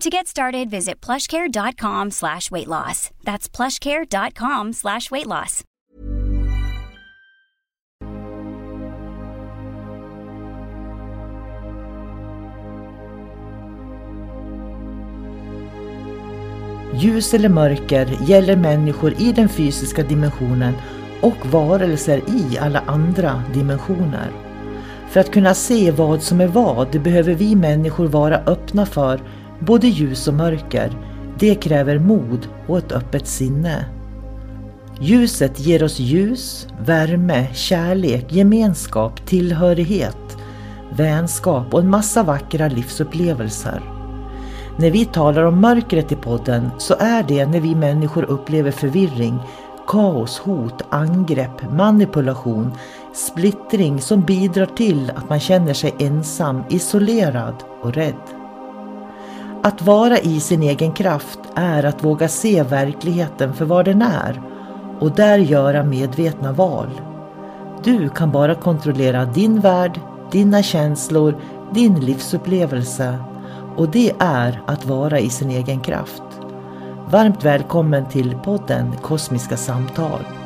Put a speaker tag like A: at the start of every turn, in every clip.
A: To get started, visit plushcare.com slash weight loss. That's plushcare.com slash weight loss.
B: Ljus eller mörker gäller människor i den fysiska dimensionen och varelser i alla andra dimensioner. För att kunna se vad som är vad behöver vi människor vara öppna för både ljus och mörker. Det kräver mod och ett öppet sinne. Ljuset ger oss ljus, värme, kärlek, gemenskap, tillhörighet, vänskap och en massa vackra livsupplevelser. När vi talar om mörkret i podden så är det när vi människor upplever förvirring, kaos, hot, angrepp, manipulation, splittring som bidrar till att man känner sig ensam, isolerad och rädd. Att vara i sin egen kraft är att våga se verkligheten för vad den är och där göra medvetna val. Du kan bara kontrollera din värld, dina känslor, din livsupplevelse och det är att vara i sin egen kraft. Varmt välkommen till podden Kosmiska samtal.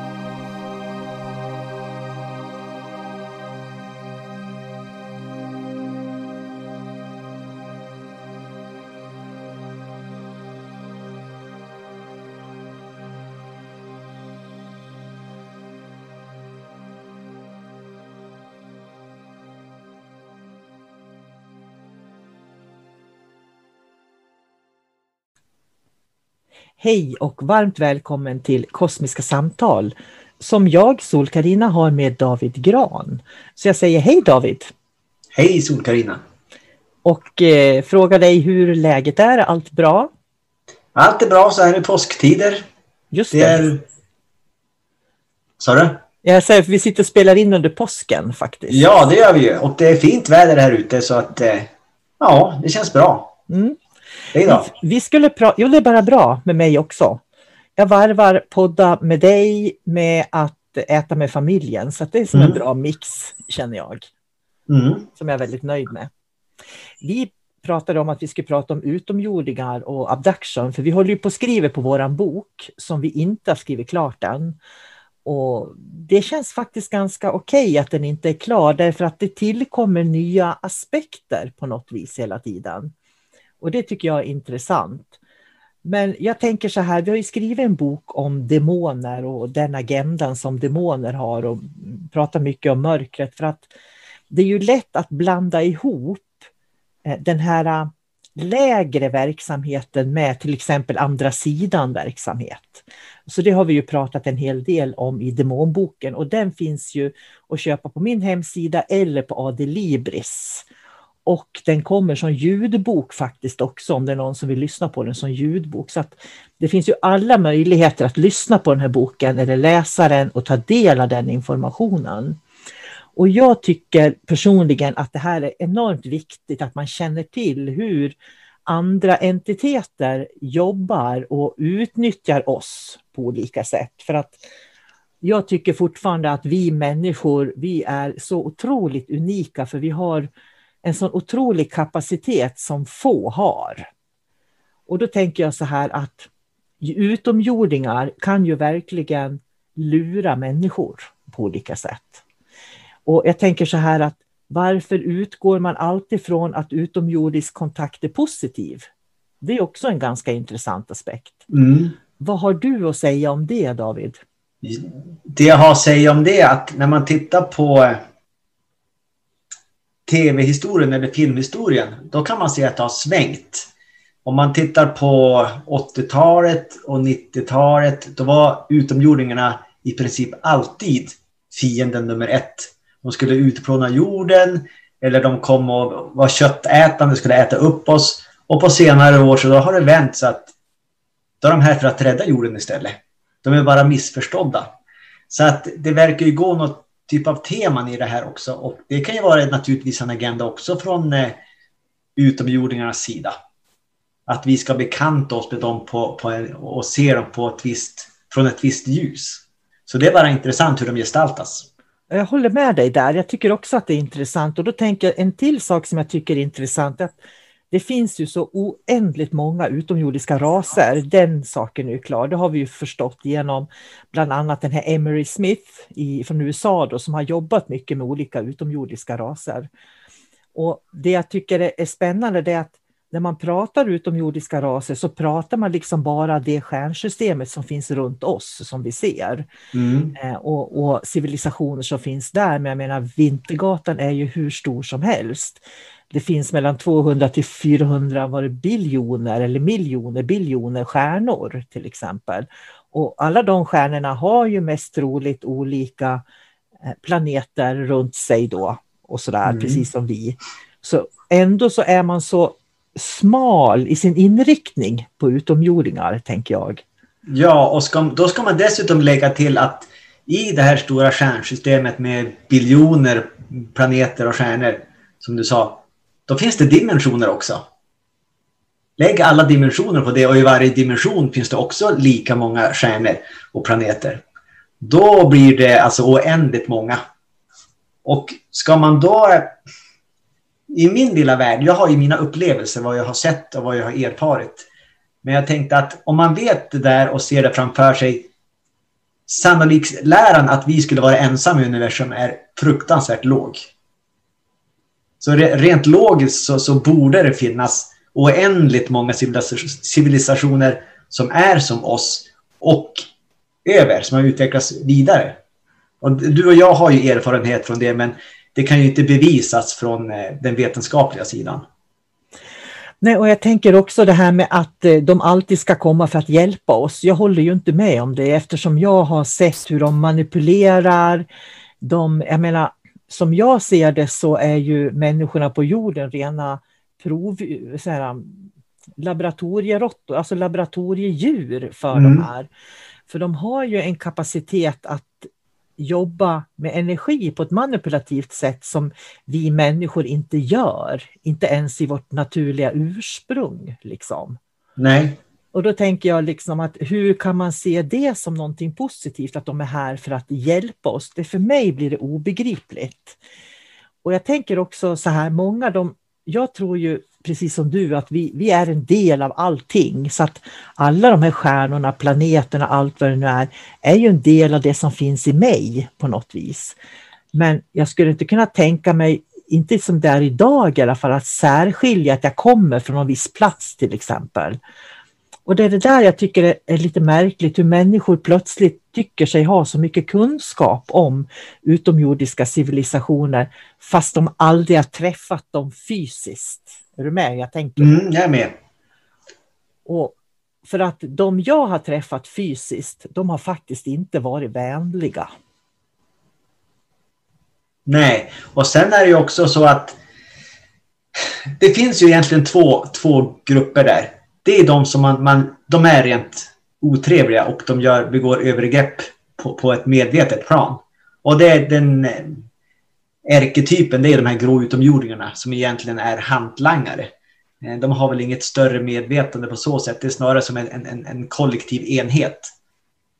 B: Hej och varmt välkommen till Kosmiska samtal som jag, sol karina har med David Gran. Så jag säger hej David!
C: Hej sol karina
B: Och eh, frågar dig hur läget är. Allt bra?
C: Allt är bra så här i påsktider.
B: Just det. det är...
C: Sa du?
B: Jag säger vi sitter och spelar in under påsken faktiskt.
C: Ja, det gör vi ju. Och det är fint väder här ute så att eh, ja, det känns bra.
B: Mm. Vi, skulle prata, jo det är bara bra med mig också. Jag varvar podda med dig med att äta med familjen. Så det är som mm. en bra mix känner jag. Mm. Som jag är väldigt nöjd med. Vi pratade om att vi skulle prata om utomjordingar och abduction. För vi håller ju på att skriva på våran bok som vi inte har skrivit klart än. Och det känns faktiskt ganska okej okay att den inte är klar därför att det tillkommer nya aspekter på något vis hela tiden. Och det tycker jag är intressant. Men jag tänker så här, vi har ju skrivit en bok om demoner och den agendan som demoner har och pratar mycket om mörkret för att det är ju lätt att blanda ihop eh, den här eh, lägre verksamheten med till exempel andra sidan verksamhet. Så det har vi ju pratat en hel del om i demonboken och den finns ju att köpa på min hemsida eller på Adelibris. Och den kommer som ljudbok faktiskt också om det är någon som vill lyssna på den som ljudbok. Så Det finns ju alla möjligheter att lyssna på den här boken eller läsa den och ta del av den informationen. Och jag tycker personligen att det här är enormt viktigt att man känner till hur andra entiteter jobbar och utnyttjar oss på olika sätt. För att jag tycker fortfarande att vi människor, vi är så otroligt unika för vi har en sån otrolig kapacitet som få har. Och då tänker jag så här att utomjordingar kan ju verkligen lura människor på olika sätt. Och jag tänker så här att varför utgår man alltid från att utomjordisk kontakt är positiv? Det är också en ganska intressant aspekt. Mm. Vad har du att säga om det David?
C: Det jag har att säga om det är att när man tittar på tv-historien eller filmhistorien, då kan man se att det har svängt. Om man tittar på 80-talet och 90-talet, då var utomjordingarna i princip alltid fienden nummer ett. De skulle utplåna jorden eller de kom och var köttätande, skulle äta upp oss. Och på senare år så då har det vänt så att då är de här för att rädda jorden istället. De är bara missförstådda. Så att det verkar ju gå något typ av teman i det här också. Och det kan ju vara naturligtvis en agenda också från eh, utomjordingarnas sida. Att vi ska bekanta oss med dem på, på en, och se dem på ett visst, från ett visst ljus. Så det är bara intressant hur de gestaltas.
B: Jag håller med dig där. Jag tycker också att det är intressant. Och då tänker jag en till sak som jag tycker är intressant. Att det finns ju så oändligt många utomjordiska raser. Den saken är ju klar. Det har vi ju förstått genom bland annat den här Emery Smith i, från USA då, som har jobbat mycket med olika utomjordiska raser. Och det jag tycker är spännande är att när man pratar utomjordiska raser så pratar man liksom bara det stjärnsystemet som finns runt oss som vi ser. Mm. Eh, och, och, civilisationer som finns där. Men jag menar Vintergatan är ju hur stor som helst. Det finns mellan 200 till 400 var det biljoner eller miljoner biljoner stjärnor till exempel. Och alla de stjärnorna har ju mest troligt olika eh, planeter runt sig då och sådär, mm. precis som vi. Så ändå så är man så smal i sin inriktning på utomjordingar, tänker jag.
C: Ja, och ska, då ska man dessutom lägga till att i det här stora stjärnsystemet med biljoner planeter och stjärnor, som du sa, då finns det dimensioner också. Lägg alla dimensioner på det och i varje dimension finns det också lika många stjärnor och planeter. Då blir det alltså oändligt många. Och ska man då... I min lilla värld, jag har ju mina upplevelser, vad jag har sett och vad jag har erfarit. Men jag tänkte att om man vet det där och ser det framför sig sannolikt läran att vi skulle vara ensamma i universum är fruktansvärt låg. Så rent logiskt så, så borde det finnas oändligt många civilisationer som är som oss och över, som har utvecklats vidare. Och du och jag har ju erfarenhet från det, men det kan ju inte bevisas från eh, den vetenskapliga sidan.
B: Nej, och jag tänker också det här med att eh, de alltid ska komma för att hjälpa oss. Jag håller ju inte med om det eftersom jag har sett hur de manipulerar. De, jag menar, som jag ser det så är ju människorna på jorden rena prov, så här, laboratorieråttor, alltså laboratoriedjur för mm. de här. För de har ju en kapacitet att jobba med energi på ett manipulativt sätt som vi människor inte gör, inte ens i vårt naturliga ursprung. Liksom.
C: Nej.
B: Och då tänker jag liksom att hur kan man se det som någonting positivt, att de är här för att hjälpa oss? Det för mig blir det obegripligt. Och jag tänker också så här, många de, jag tror ju precis som du att vi, vi är en del av allting. Så att alla de här stjärnorna, planeterna, allt vad det nu är, är ju en del av det som finns i mig på något vis. Men jag skulle inte kunna tänka mig, inte som det är idag i alla fall, att särskilja att jag kommer från en viss plats till exempel. Och det är det där jag tycker är lite märkligt, hur människor plötsligt tycker sig ha så mycket kunskap om utomjordiska civilisationer fast de aldrig har träffat dem fysiskt. Är du med? Jag tänker.
C: Mm, jag är med.
B: Och för att de jag har träffat fysiskt, de har faktiskt inte varit vänliga.
C: Nej, och sen är det ju också så att det finns ju egentligen två, två grupper där det är de som man, man de är rent otrevliga och de gör, begår övergrepp på, på ett medvetet plan. Och det är den eh, ärketypen, det är de här grå utomjordingarna som egentligen är hantlangare. Eh, de har väl inget större medvetande på så sätt, det är snarare som en, en, en kollektiv enhet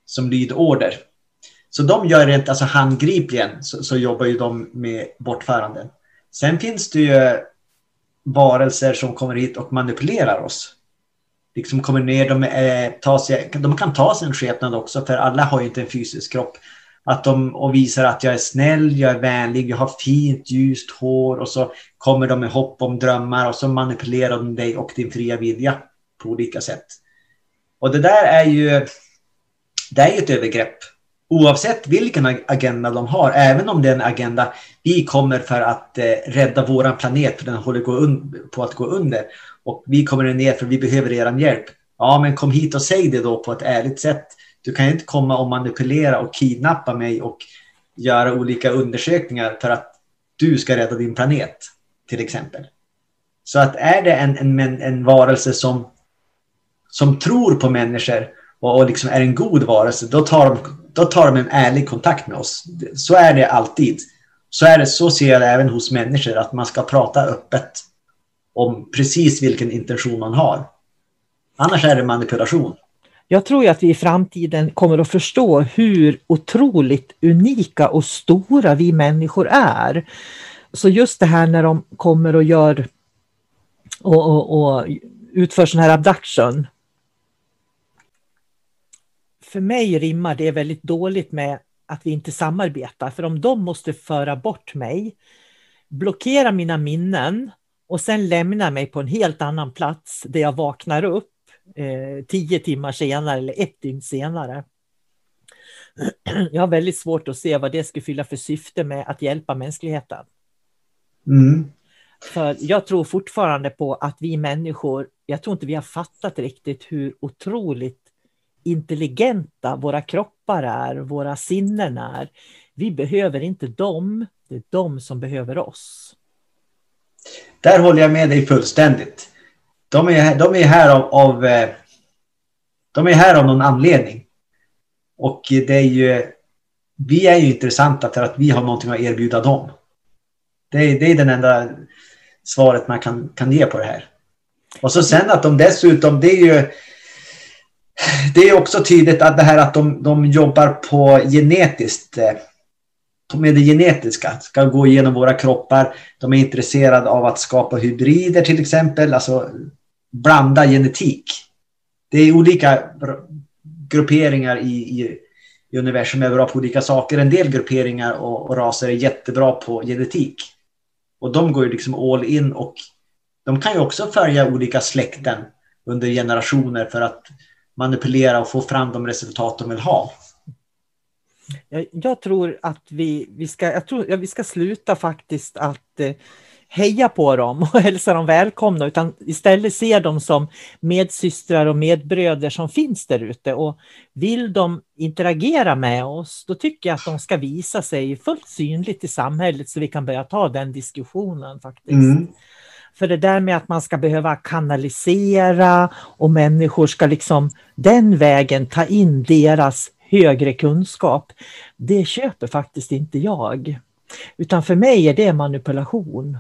C: som lyder order. Så de gör rent alltså handgripligen så, så jobbar ju de med bortföranden. Sen finns det ju eh, varelser som kommer hit och manipulerar oss liksom kommer ner, de, eh, tar sig, de kan ta sin skepnad också, för alla har ju inte en fysisk kropp. Att de och visar att jag är snäll, jag är vänlig, jag har fint ljust hår och så kommer de med hopp om drömmar och så manipulerar de dig och din fria vilja på olika sätt. Och det där är ju, det är ju ett övergrepp oavsett vilken agenda de har, även om det är en agenda vi kommer för att eh, rädda våran planet för den håller på att gå under och vi kommer ner för vi behöver er hjälp. Ja, men kom hit och säg det då på ett ärligt sätt. Du kan inte komma och manipulera och kidnappa mig och göra olika undersökningar för att du ska rädda din planet, till exempel. Så att är det en, en, en varelse som, som tror på människor och, och liksom är en god varelse, då tar, de, då tar de en ärlig kontakt med oss. Så är det alltid. Så, är det, så ser jag det även hos människor, att man ska prata öppet om precis vilken intention man har. Annars är det manipulation.
B: Jag tror att vi i framtiden kommer att förstå hur otroligt unika och stora vi människor är. Så just det här när de kommer och gör och, och, och utför sån här abduction. För mig rimmar det väldigt dåligt med att vi inte samarbetar. För om de måste föra bort mig, blockera mina minnen och sen lämna mig på en helt annan plats där jag vaknar upp eh, tio timmar senare eller ett dygn senare. Jag har väldigt svårt att se vad det skulle fylla för syfte med att hjälpa mänskligheten. Mm. För jag tror fortfarande på att vi människor, jag tror inte vi har fattat riktigt hur otroligt intelligenta våra kroppar är, våra sinnen är. Vi behöver inte dem, det är de som behöver oss.
C: Där håller jag med dig fullständigt. De är, de är här av, av eh, de är här av någon anledning. Och det är ju, vi är ju intressanta för att vi har någonting att erbjuda dem. Det är, det är den enda svaret man kan, kan ge på det här. Och så sen att de dessutom, det är ju det är också tydligt att det här att de, de jobbar på genetiskt eh, med det genetiska, ska gå igenom våra kroppar. De är intresserade av att skapa hybrider till exempel, alltså blanda genetik. Det är olika grupperingar i, i, i universum är bra på olika saker. En del grupperingar och, och raser är jättebra på genetik. Och de går ju liksom all in och de kan ju också följa olika släkten under generationer för att manipulera och få fram de resultat de vill ha.
B: Jag, jag tror att vi, vi, ska, jag tror, ja, vi ska sluta faktiskt att eh, heja på dem och hälsa dem välkomna utan istället se dem som medsystrar och medbröder som finns där ute. Och vill de interagera med oss, då tycker jag att de ska visa sig fullt synligt i samhället så vi kan börja ta den diskussionen faktiskt. Mm. För det där med att man ska behöva kanalisera och människor ska liksom den vägen ta in deras högre kunskap, det köper faktiskt inte jag. Utan för mig är det manipulation.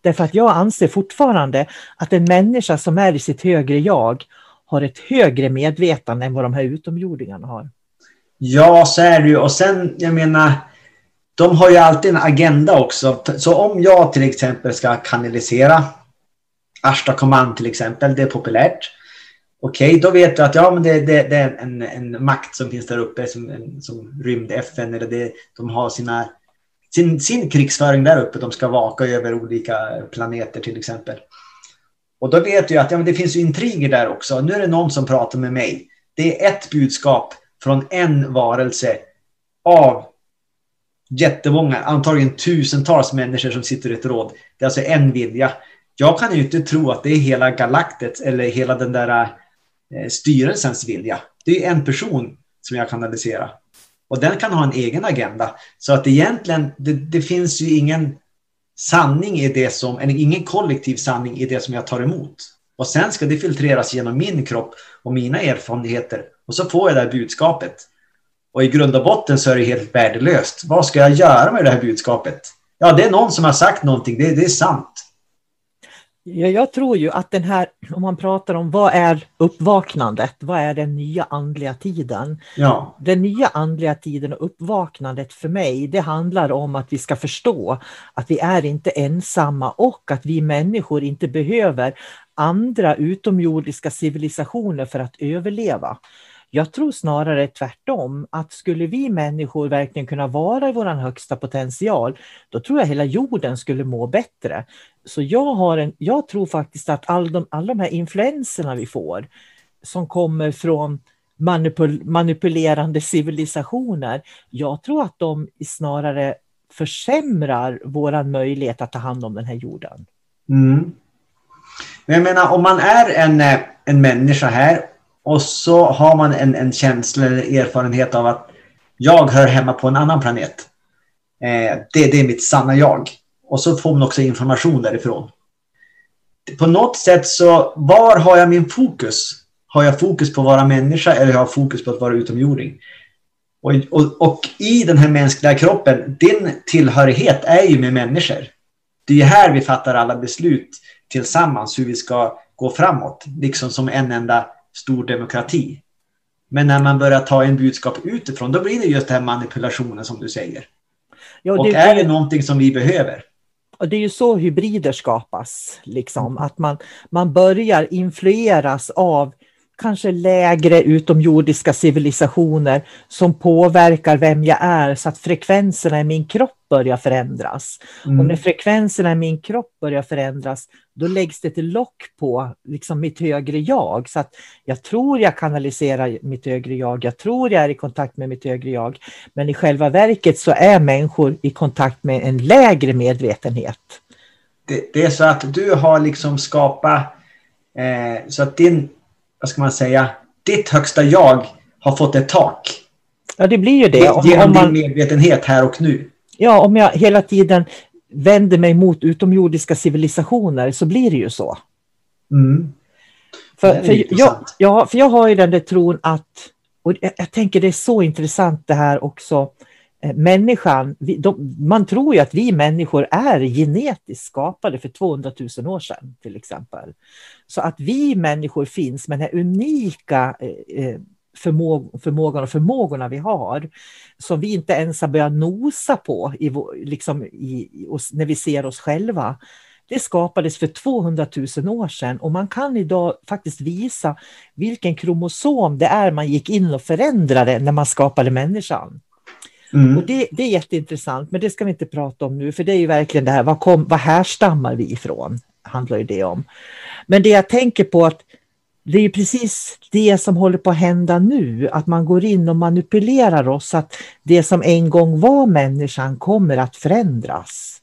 B: Därför att jag anser fortfarande att en människa som är i sitt högre jag har ett högre medvetande än vad de här utomjordingarna har.
C: Ja, så är det ju. Och sen, jag menar, de har ju alltid en agenda också. Så om jag till exempel ska kanalisera Ashtakoman till exempel, det är populärt. Okej, okay, då vet du att ja, men det, det, det är en, en, makt som finns där uppe som, som rymd-FN eller det, de har sina sin, sin krigsföring där uppe. De ska vaka över olika planeter till exempel. Och då vet du att ja, men det finns intriger där också. Nu är det någon som pratar med mig. Det är ett budskap från en varelse av jättemånga, antagligen tusentals människor som sitter i ett råd. Det är alltså en vilja. Jag kan ju inte tro att det är hela galaktet eller hela den där Eh, styrelsens vilja. Det är en person som jag kanaliserar. Och den kan ha en egen agenda. Så att egentligen, det, det finns ju ingen sanning i det som, eller ingen kollektiv sanning i det som jag tar emot. Och sen ska det filtreras genom min kropp och mina erfarenheter. Och så får jag det här budskapet. Och i grund och botten så är det helt värdelöst. Vad ska jag göra med det här budskapet? Ja, det är någon som har sagt någonting. Det, det är sant.
B: Ja, jag tror ju att den här, om man pratar om vad är uppvaknandet, vad är den nya andliga tiden? Ja. Den nya andliga tiden och uppvaknandet för mig, det handlar om att vi ska förstå att vi är inte ensamma och att vi människor inte behöver andra utomjordiska civilisationer för att överleva. Jag tror snarare tvärtom, att skulle vi människor verkligen kunna vara i vår högsta potential, då tror jag hela jorden skulle må bättre. Så jag, har en, jag tror faktiskt att all de, alla de här influenserna vi får, som kommer från manipul manipulerande civilisationer. Jag tror att de snarare försämrar vår möjlighet att ta hand om den här jorden.
C: Mm. Men jag menar, om man är en, en människa här och så har man en, en känsla eller erfarenhet av att jag hör hemma på en annan planet. Eh, det, det är mitt sanna jag. Och så får man också information därifrån. På något sätt så, var har jag min fokus? Har jag fokus på att vara människa eller har jag fokus på att vara utomjording? Och, och, och, i den här mänskliga kroppen, din tillhörighet är ju med människor. Det är här vi fattar alla beslut tillsammans hur vi ska gå framåt, liksom som en enda stor demokrati. Men när man börjar ta en budskap utifrån, då blir det just den här manipulationen som du säger. Ja, det, och är det någonting som vi behöver?
B: Och det är ju så hybrider skapas, liksom. att man, man börjar influeras av kanske lägre utomjordiska civilisationer som påverkar vem jag är så att frekvenserna i min kropp börjar förändras. Mm. Och när frekvenserna i min kropp börjar förändras, då läggs det till lock på liksom mitt högre jag. Så att jag tror jag kanaliserar mitt högre jag, jag tror jag är i kontakt med mitt högre jag. Men i själva verket så är människor i kontakt med en lägre medvetenhet.
C: Det, det är så att du har liksom skapat eh, så att din vad ska man säga, ditt högsta jag har fått ett tak.
B: Ja, det blir ju det.
C: Om, genom om man, din medvetenhet här och nu.
B: Ja, om jag hela tiden vänder mig mot utomjordiska civilisationer så blir det ju så. Mm. För, för, jag, ja, för jag har ju den där tron att, och jag, jag tänker det är så intressant det här också, Eh, människan, vi, de, man tror ju att vi människor är genetiskt skapade för 200 000 år sedan till exempel. Så att vi människor finns med den här unika eh, eh förmåg, förmågan och förmågorna vi har, som vi inte ens har börjat nosa på i, liksom i, i oss, när vi ser oss själva. Det skapades för 200 000 år sedan och man kan idag faktiskt visa vilken kromosom det är man gick in och förändrade när man skapade människan. Mm. Och det, det, är jätteintressant, men det ska vi inte prata om nu, för det är ju verkligen det här, vad, kom, vad härstammar vi ifrån? Handlar ju det om. Men det jag tänker på att det är precis det som håller på att hända nu, att man går in och manipulerar oss, att det som en gång var människan kommer att förändras.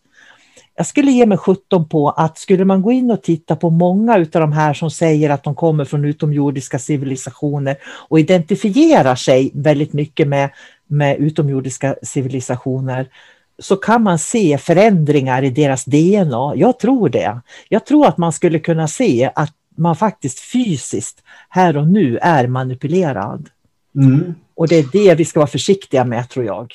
B: Jag skulle ge mig 17 på att skulle man gå in och titta på många av de här som säger att de kommer från utomjordiska civilisationer och identifierar sig väldigt mycket med med utomjordiska civilisationer så kan man se förändringar i deras DNA. Jag tror det. Jag tror att man skulle kunna se att man faktiskt fysiskt här och nu är manipulerad. Mm. Och det är det vi ska vara försiktiga med tror jag.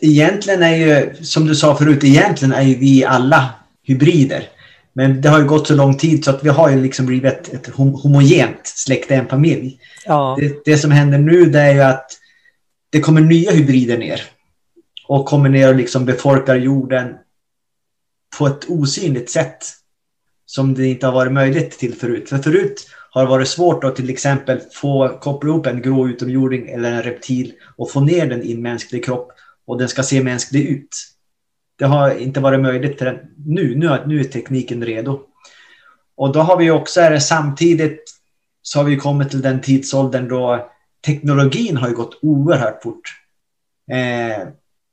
C: Egentligen är ju, som du sa förut, egentligen är ju vi alla hybrider. Men det har ju gått så lång tid så att vi har ju liksom blivit ett, ett homogent släkte, en familj. Ja. Det, det, som händer nu det är ju att det kommer nya hybrider ner och kommer ner och liksom befolkar jorden på ett osynligt sätt som det inte har varit möjligt till förut. För förut har det varit svårt att till exempel få koppla ihop en grå utomjording eller en reptil och få ner den i en mänsklig kropp och den ska se mänsklig ut. Det har inte varit möjligt förrän nu. Nu, nu är tekniken redo. Och då har vi också är samtidigt så har vi kommit till den tidsåldern då teknologin har ju gått oerhört fort. Eh,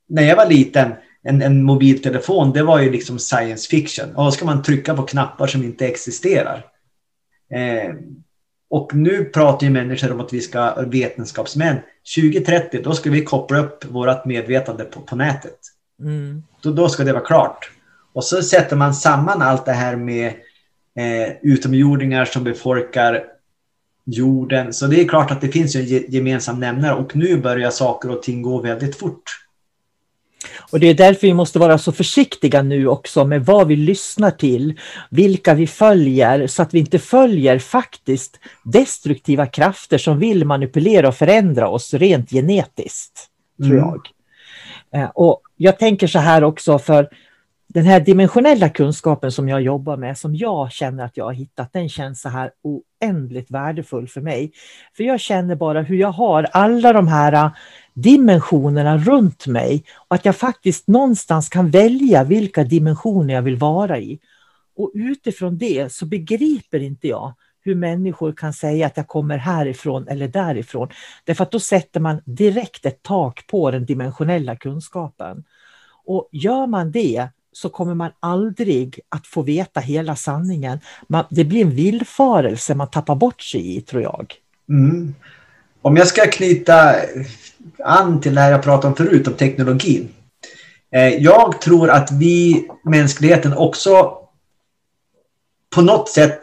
C: när jag var liten, en, en, mobiltelefon, det var ju liksom science fiction. Och ska man trycka på knappar som inte existerar. Eh, och nu pratar ju människor om att vi ska, vetenskapsmän, 2030, då ska vi koppla upp vårt medvetande på, på nätet. Mm. Då, då ska det vara klart. Och så sätter man samman allt det här med eh, utomjordingar som befolkar jorden. Så det är klart att det finns en gemensam nämnare och nu börjar saker och ting gå väldigt fort.
B: Och det är därför vi måste vara så försiktiga nu också med vad vi lyssnar till, vilka vi följer, så att vi inte följer faktiskt destruktiva krafter som vill manipulera och förändra oss rent genetiskt, tror mm. jag. Eh, och jag tänker så här också, för den här dimensionella kunskapen som jag jobbar med, som jag känner att jag har hittat, den känns så här oändligt värdefull för mig. För jag känner bara hur jag har alla de här äh, dimensionerna runt mig och att jag faktiskt någonstans kan välja vilka dimensioner jag vill vara i. Och utifrån det så begriper inte jag hur människor kan säga att jag kommer härifrån eller därifrån. Därför att då sätter man direkt ett tak på den dimensionella kunskapen. Och gör man det så kommer man aldrig att få veta hela sanningen. Man, det blir en villfarelse man tappar bort sig i, tror jag.
C: Mm. Om jag ska knyta an till det här jag pratade om förut, om teknologin. Eh, jag tror att vi, mänskligheten, också på något sätt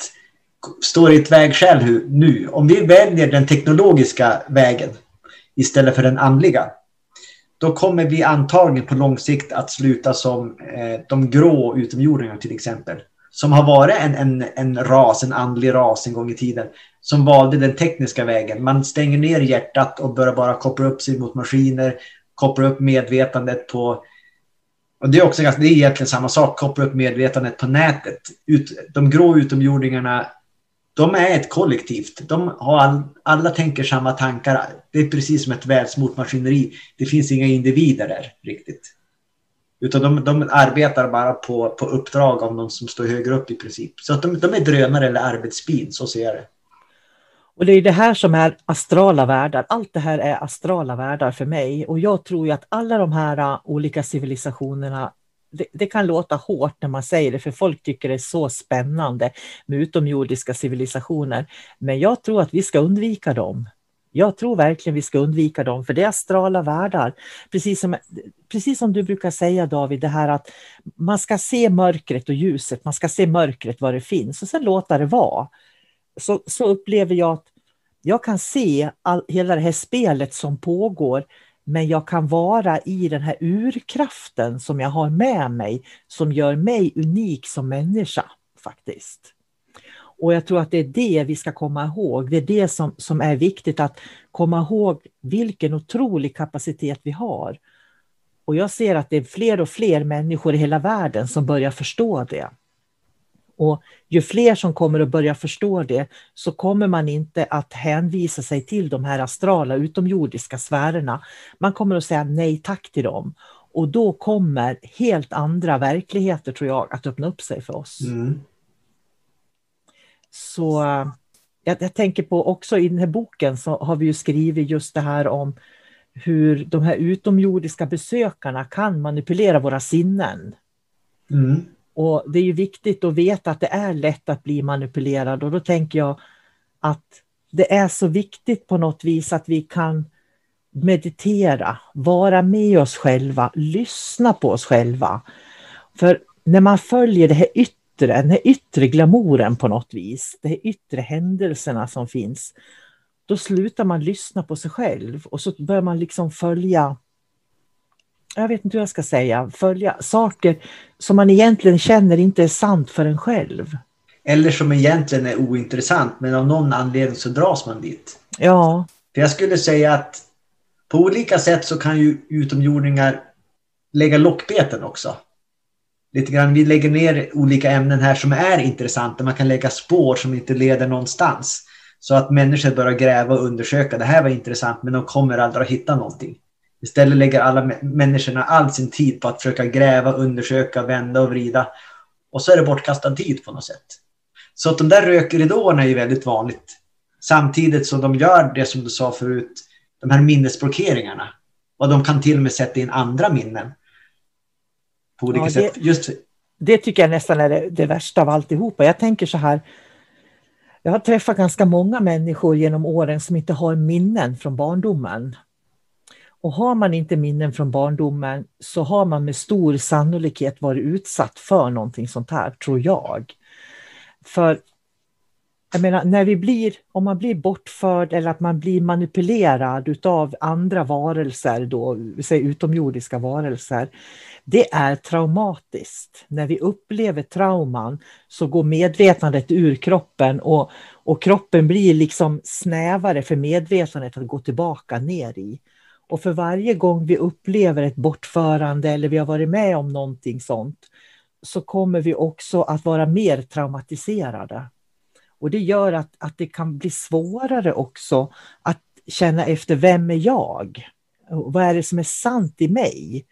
C: står i ett vägskäl nu. Om vi väljer den teknologiska vägen istället för den andliga då kommer vi antagligen på lång sikt att sluta som eh, de grå utomjordingarna till exempel. Som har varit en, en, en ras, en andlig ras en gång i tiden. Som valde den tekniska vägen. Man stänger ner hjärtat och börjar bara koppla upp sig mot maskiner. Koppla upp medvetandet på... Och det är också det är egentligen samma sak, koppla upp medvetandet på nätet. Ut, de grå utomjordingarna de är ett kollektivt. De har all, alla tänker samma tankar. Det är precis som ett välsmort maskineri. Det finns inga individer där riktigt. Utan de, de arbetar bara på, på uppdrag av någon som står högre upp i princip. Så att de, de är drönare eller arbetsbin, så ser jag det.
B: Och det är det här som är astrala världar. Allt det här är astrala världar för mig. Och jag tror ju att alla de här olika civilisationerna det, det, kan låta hårt när man säger det, för folk tycker det är så spännande med utomjordiska civilisationer. Men jag tror att vi ska undvika dem. Jag tror verkligen vi ska undvika dem, för det är astrala världar. Precis som, precis som du brukar säga David, det här att man ska se mörkret och ljuset, man ska se mörkret var det finns och sen låta det vara. Så, så upplever jag att jag kan se all, hela det här spelet som pågår, men jag kan vara i den här urkraften som jag har med mig, som gör mig unik som människa faktiskt. Och jag tror att det är det vi ska komma ihåg. Det är det som, som är viktigt att komma ihåg vilken otrolig kapacitet vi har. Och jag ser att det är fler och fler människor i hela världen som börjar förstå det. Och ju fler som kommer att börja förstå det så kommer man inte att hänvisa sig till de här astrala utomjordiska sfärerna. Man kommer att säga nej tack till dem. Och då kommer helt andra verkligheter tror jag att öppna upp sig för oss. Mm. Så jag, jag, tänker på också i den här boken så har vi ju skrivit just det här om hur de här utomjordiska besökarna kan manipulera våra sinnen. Mm. Och det är ju viktigt att veta att det är lätt att bli manipulerad och då tänker jag att det är så viktigt på något vis att vi kan meditera, vara med oss själva, lyssna på oss själva. För när man följer det här yttre, den här yttre glamouren på något vis, de här yttre händelserna som finns, då slutar man lyssna på sig själv och så börjar man liksom följa jag vet inte hur jag ska säga, följa saker som man egentligen känner inte är sant för en själv.
C: Eller som egentligen är ointressant, men av någon anledning så dras man dit.
B: Ja.
C: För jag skulle säga att på olika sätt så kan ju utomjordingar lägga lockbeten också. Lite grann, vi lägger ner olika ämnen här som är intressanta. Man kan lägga spår som inte leder någonstans. Så att människor börjar gräva och undersöka. Det här var intressant men de kommer aldrig att hitta någonting. Istället lägger alla människorna all sin tid på att försöka gräva, undersöka, vända och vrida. Och så är det bortkastad tid på något sätt. Så att de där rökridåerna är ju väldigt vanligt. Samtidigt som de gör det som du sa förut, de här minnesblockeringarna. Och de kan till och med sätta in andra minnen. På olika ja, det, sätt. Just...
B: det tycker jag nästan är det, det värsta av alltihopa. Jag tänker så här, jag har träffat ganska många människor genom åren som inte har minnen från barndomen. Och har man inte minnen från barndomen så har man med stor sannolikhet varit utsatt för någonting sånt här, tror jag. För jag menar, när vi blir, om man blir bortförd eller att man blir manipulerad av andra varelser, då, säg utomjordiska varelser, det är traumatiskt. När vi upplever trauman så går medvetandet ur kroppen och, och kroppen blir liksom snävare för medvetandet att gå tillbaka ner i. Och för varje gång vi upplever ett bortförande eller vi har varit med om någonting sånt så kommer vi också att vara mer traumatiserade. Och det gör att, att det kan bli svårare också att känna efter vem är jag? Vad är det som är sant i mig?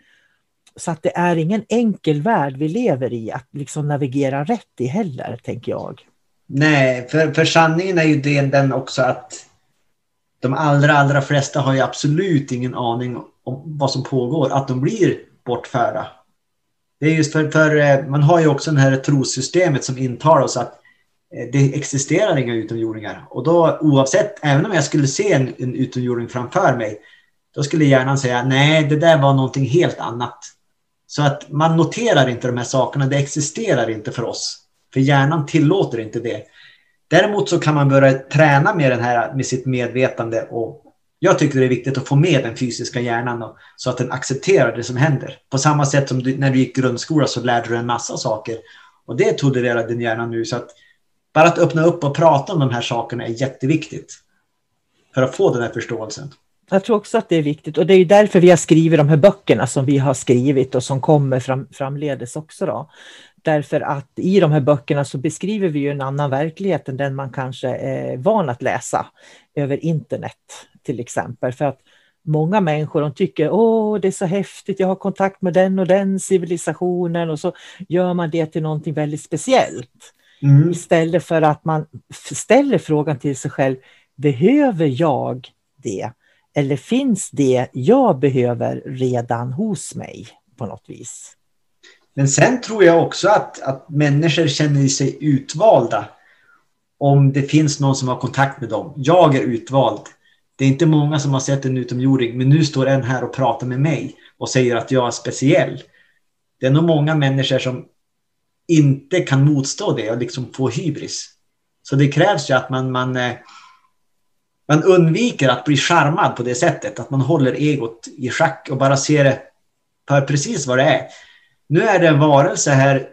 B: Så att det är ingen enkel värld vi lever i att liksom navigera rätt i heller, tänker jag.
C: Nej, för, för sanningen är ju den också att de allra, allra flesta har ju absolut ingen aning om vad som pågår, att de blir bortförda. Det är just för, för eh, man har ju också det här trosystemet som intalar oss att eh, det existerar inga utomjordingar. Och då oavsett, även om jag skulle se en, en utomjording framför mig, då skulle hjärnan säga nej, det där var någonting helt annat. Så att man noterar inte de här sakerna, det existerar inte för oss. För hjärnan tillåter inte det. Däremot så kan man börja träna med, den här, med sitt medvetande och jag tycker det är viktigt att få med den fysiska hjärnan och, så att den accepterar det som händer. På samma sätt som du, när du gick grundskola så lärde du en massa saker och det tolererar din hjärna nu. Så att bara att öppna upp och prata om de här sakerna är jätteviktigt för att få den här förståelsen.
B: Jag tror också att det är viktigt och det är därför vi har skrivit de här böckerna som vi har skrivit och som kommer fram, framledes också. Då. Därför att i de här böckerna så beskriver vi ju en annan verklighet än den man kanske är van att läsa över internet till exempel. För att många människor de tycker åh det är så häftigt, jag har kontakt med den och den civilisationen och så gör man det till någonting väldigt speciellt. Mm. Istället för att man ställer frågan till sig själv, behöver jag det? Eller finns det jag behöver redan hos mig på något vis?
C: Men sen tror jag också att, att människor känner sig utvalda om det finns någon som har kontakt med dem. Jag är utvald. Det är inte många som har sett en utomjording, men nu står en här och pratar med mig och säger att jag är speciell. Det är nog många människor som inte kan motstå det och liksom få hybris. Så det krävs ju att man, man, eh, man undviker att bli charmad på det sättet, att man håller egot i schack och bara ser det för precis vad det är. Nu är det en varelse här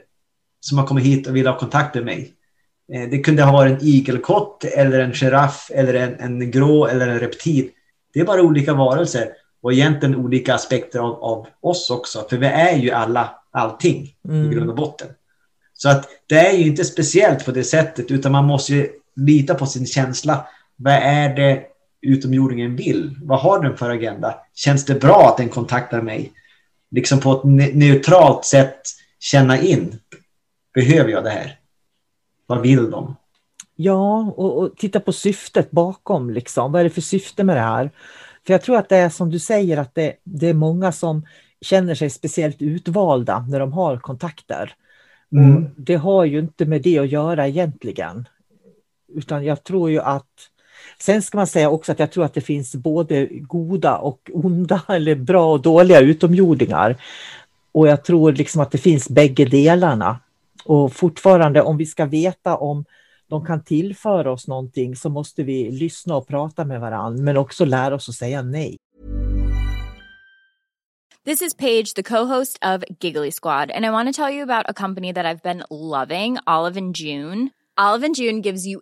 C: som har kommit hit och vill ha kontakt med mig. Eh, det kunde ha varit en igelkott eller en giraff eller en, en grå eller en reptil. Det är bara olika varelser och egentligen olika aspekter av, av oss också. För vi är ju alla allting mm. i grund och botten. Så att det är ju inte speciellt på det sättet utan man måste ju lita på sin känsla. Vad är det utomjordingen vill? Vad har den för agenda? Känns det bra att den kontaktar mig? Liksom på ett neutralt sätt känna in. Behöver jag det här? Vad vill de?
B: Ja, och, och, titta på syftet bakom. Liksom. Vad är det för syfte med det här? För jag tror att det är som du säger att det, det är många som känner sig speciellt utvalda när de har kontakter. Mm. Det har ju inte med det att göra egentligen. Utan jag tror ju att Sen ska man säga också att jag tror att det finns både goda och onda eller bra och dåliga utomjordingar. Och jag tror liksom att det finns bägge delarna. Och fortfarande om vi ska veta om de kan tillföra oss någonting så måste vi lyssna och prata med varandra men också lära oss att säga nej.
D: This is Paige, the co-host of Giggly Squad and I want to tell you about a company that I've been loving, Olive and June. Olive and June gives you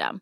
D: system.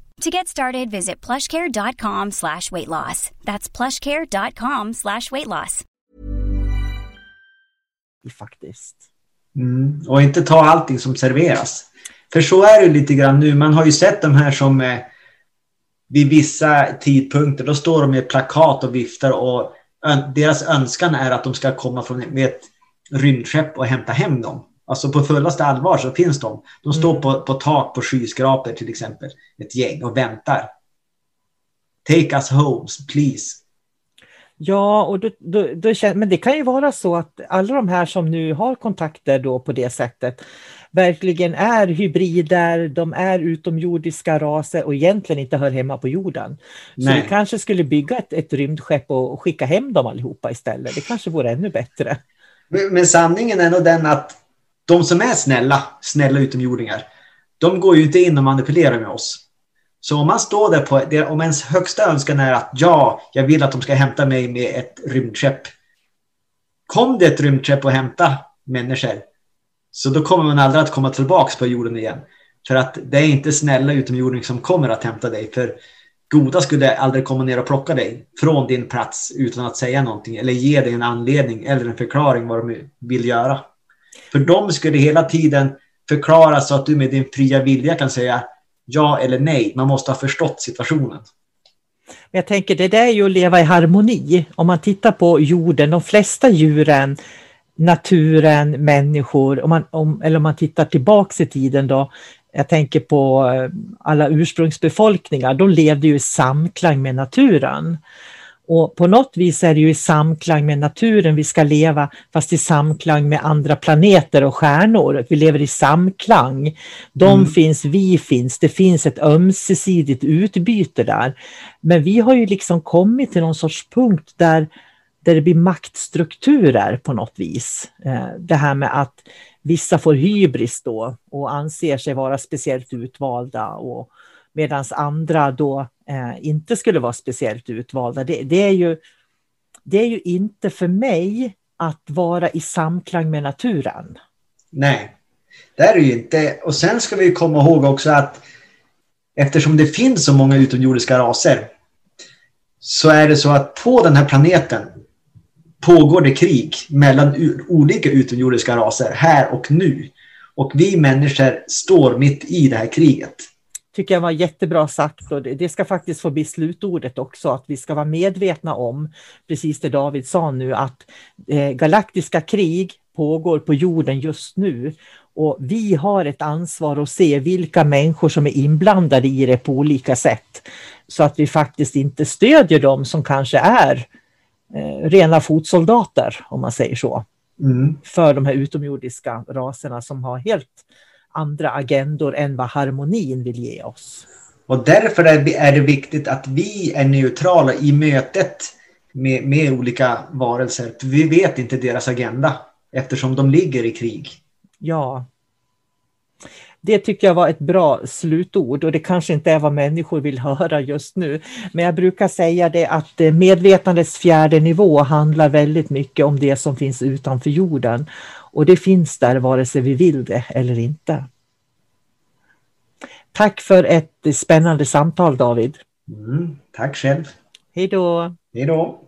A: To get started, visit plushcare.com slash weight loss. That's plushcare.com slash weight loss.
B: Faktiskt.
C: Mm. Och inte ta allting som serveras. För så är det lite grann nu. Man har ju sett de här som eh, vid vissa tidpunkter, då står de med plakat och viftar och deras önskan är att de ska komma från, med ett rymdskepp och hämta hem dem. Alltså på fullaste allvar så finns de. De står mm. på, på tak på skyskrapor till exempel, ett gäng och väntar. Take us home, please.
B: Ja, och då, då, då, men det kan ju vara så att alla de här som nu har kontakter då på det sättet verkligen är hybrider, de är utomjordiska raser och egentligen inte hör hemma på jorden. Så Nej. vi kanske skulle bygga ett, ett rymdskepp och skicka hem dem allihopa istället. Det kanske vore ännu bättre.
C: Men, men sanningen är nog den att de som är snälla, snälla utomjordingar, de går ju inte in och manipulerar med oss. Så om man står där på, om ens högsta önskan är att ja, jag vill att de ska hämta mig med ett rymdskepp. Kom det ett rymdskepp och hämta människor, så då kommer man aldrig att komma tillbaka på jorden igen. För att det är inte snälla utomjordingar som kommer att hämta dig. För goda skulle aldrig komma ner och plocka dig från din plats utan att säga någonting eller ge dig en anledning eller en förklaring vad de vill göra. För de skulle hela tiden förklara så att du med din fria vilja kan säga ja eller nej. Man måste ha förstått situationen.
B: Jag tänker det där är ju att leva i harmoni. Om man tittar på jorden, de flesta djuren naturen, människor, om man, om, eller om man tittar tillbaks i tiden då, jag tänker på eh, alla ursprungsbefolkningar, de levde ju i samklang med naturen. Och på något vis är det ju i samklang med naturen vi ska leva, fast i samklang med andra planeter och stjärnor. Vi lever i samklang. De mm. finns, vi finns, det finns ett ömsesidigt utbyte där. Men vi har ju liksom kommit till någon sorts punkt där där det blir maktstrukturer på något vis. Eh, det här med att vissa får hybris då och anser sig vara speciellt utvalda och medan andra då Eh, inte skulle vara speciellt utvalda. Det, det, är ju, det är ju inte för mig att vara i samklang med naturen.
C: Nej, det är det ju inte. Och sen ska vi komma ihåg också att eftersom det finns så många utomjordiska raser så är det så att på den här planeten pågår det krig mellan olika utomjordiska raser här och nu. Och vi människor står mitt i det här kriget.
B: Tycker jag var jättebra sagt och det ska faktiskt få bli slutordet också, att vi ska vara medvetna om, precis det David sa nu, att eh, galaktiska krig pågår på jorden just nu. Och vi har ett ansvar att se vilka människor som är inblandade i det på olika sätt. Så att vi faktiskt inte stödjer dem som kanske är eh, rena fotsoldater, om man säger så. Mm. För de här utomjordiska raserna som har helt andra agendor än vad harmonin vill ge oss.
C: Och därför är det viktigt att vi är neutrala i mötet med, med olika varelser. Vi vet inte deras agenda eftersom de ligger i krig.
B: Ja, det tycker jag var ett bra slutord och det kanske inte är vad människor vill höra just nu. Men jag brukar säga det att eh, medvetandets fjärde nivå handlar väldigt mycket om det som finns utanför jorden. Och det finns där vare sig vi vill det eller inte. Tack för ett spännande samtal David.
C: Mm, tack själv.
B: Hej då.
C: Hej då.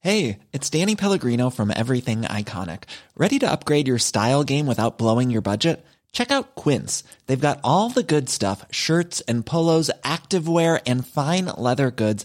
E: Hej, it's Danny Pellegrino from Everything Iconic. Ready to upgrade your style game without blowing your budget? Check out Quince. They've got all the good stuff shirts and polos, activewear, and fine leather goods,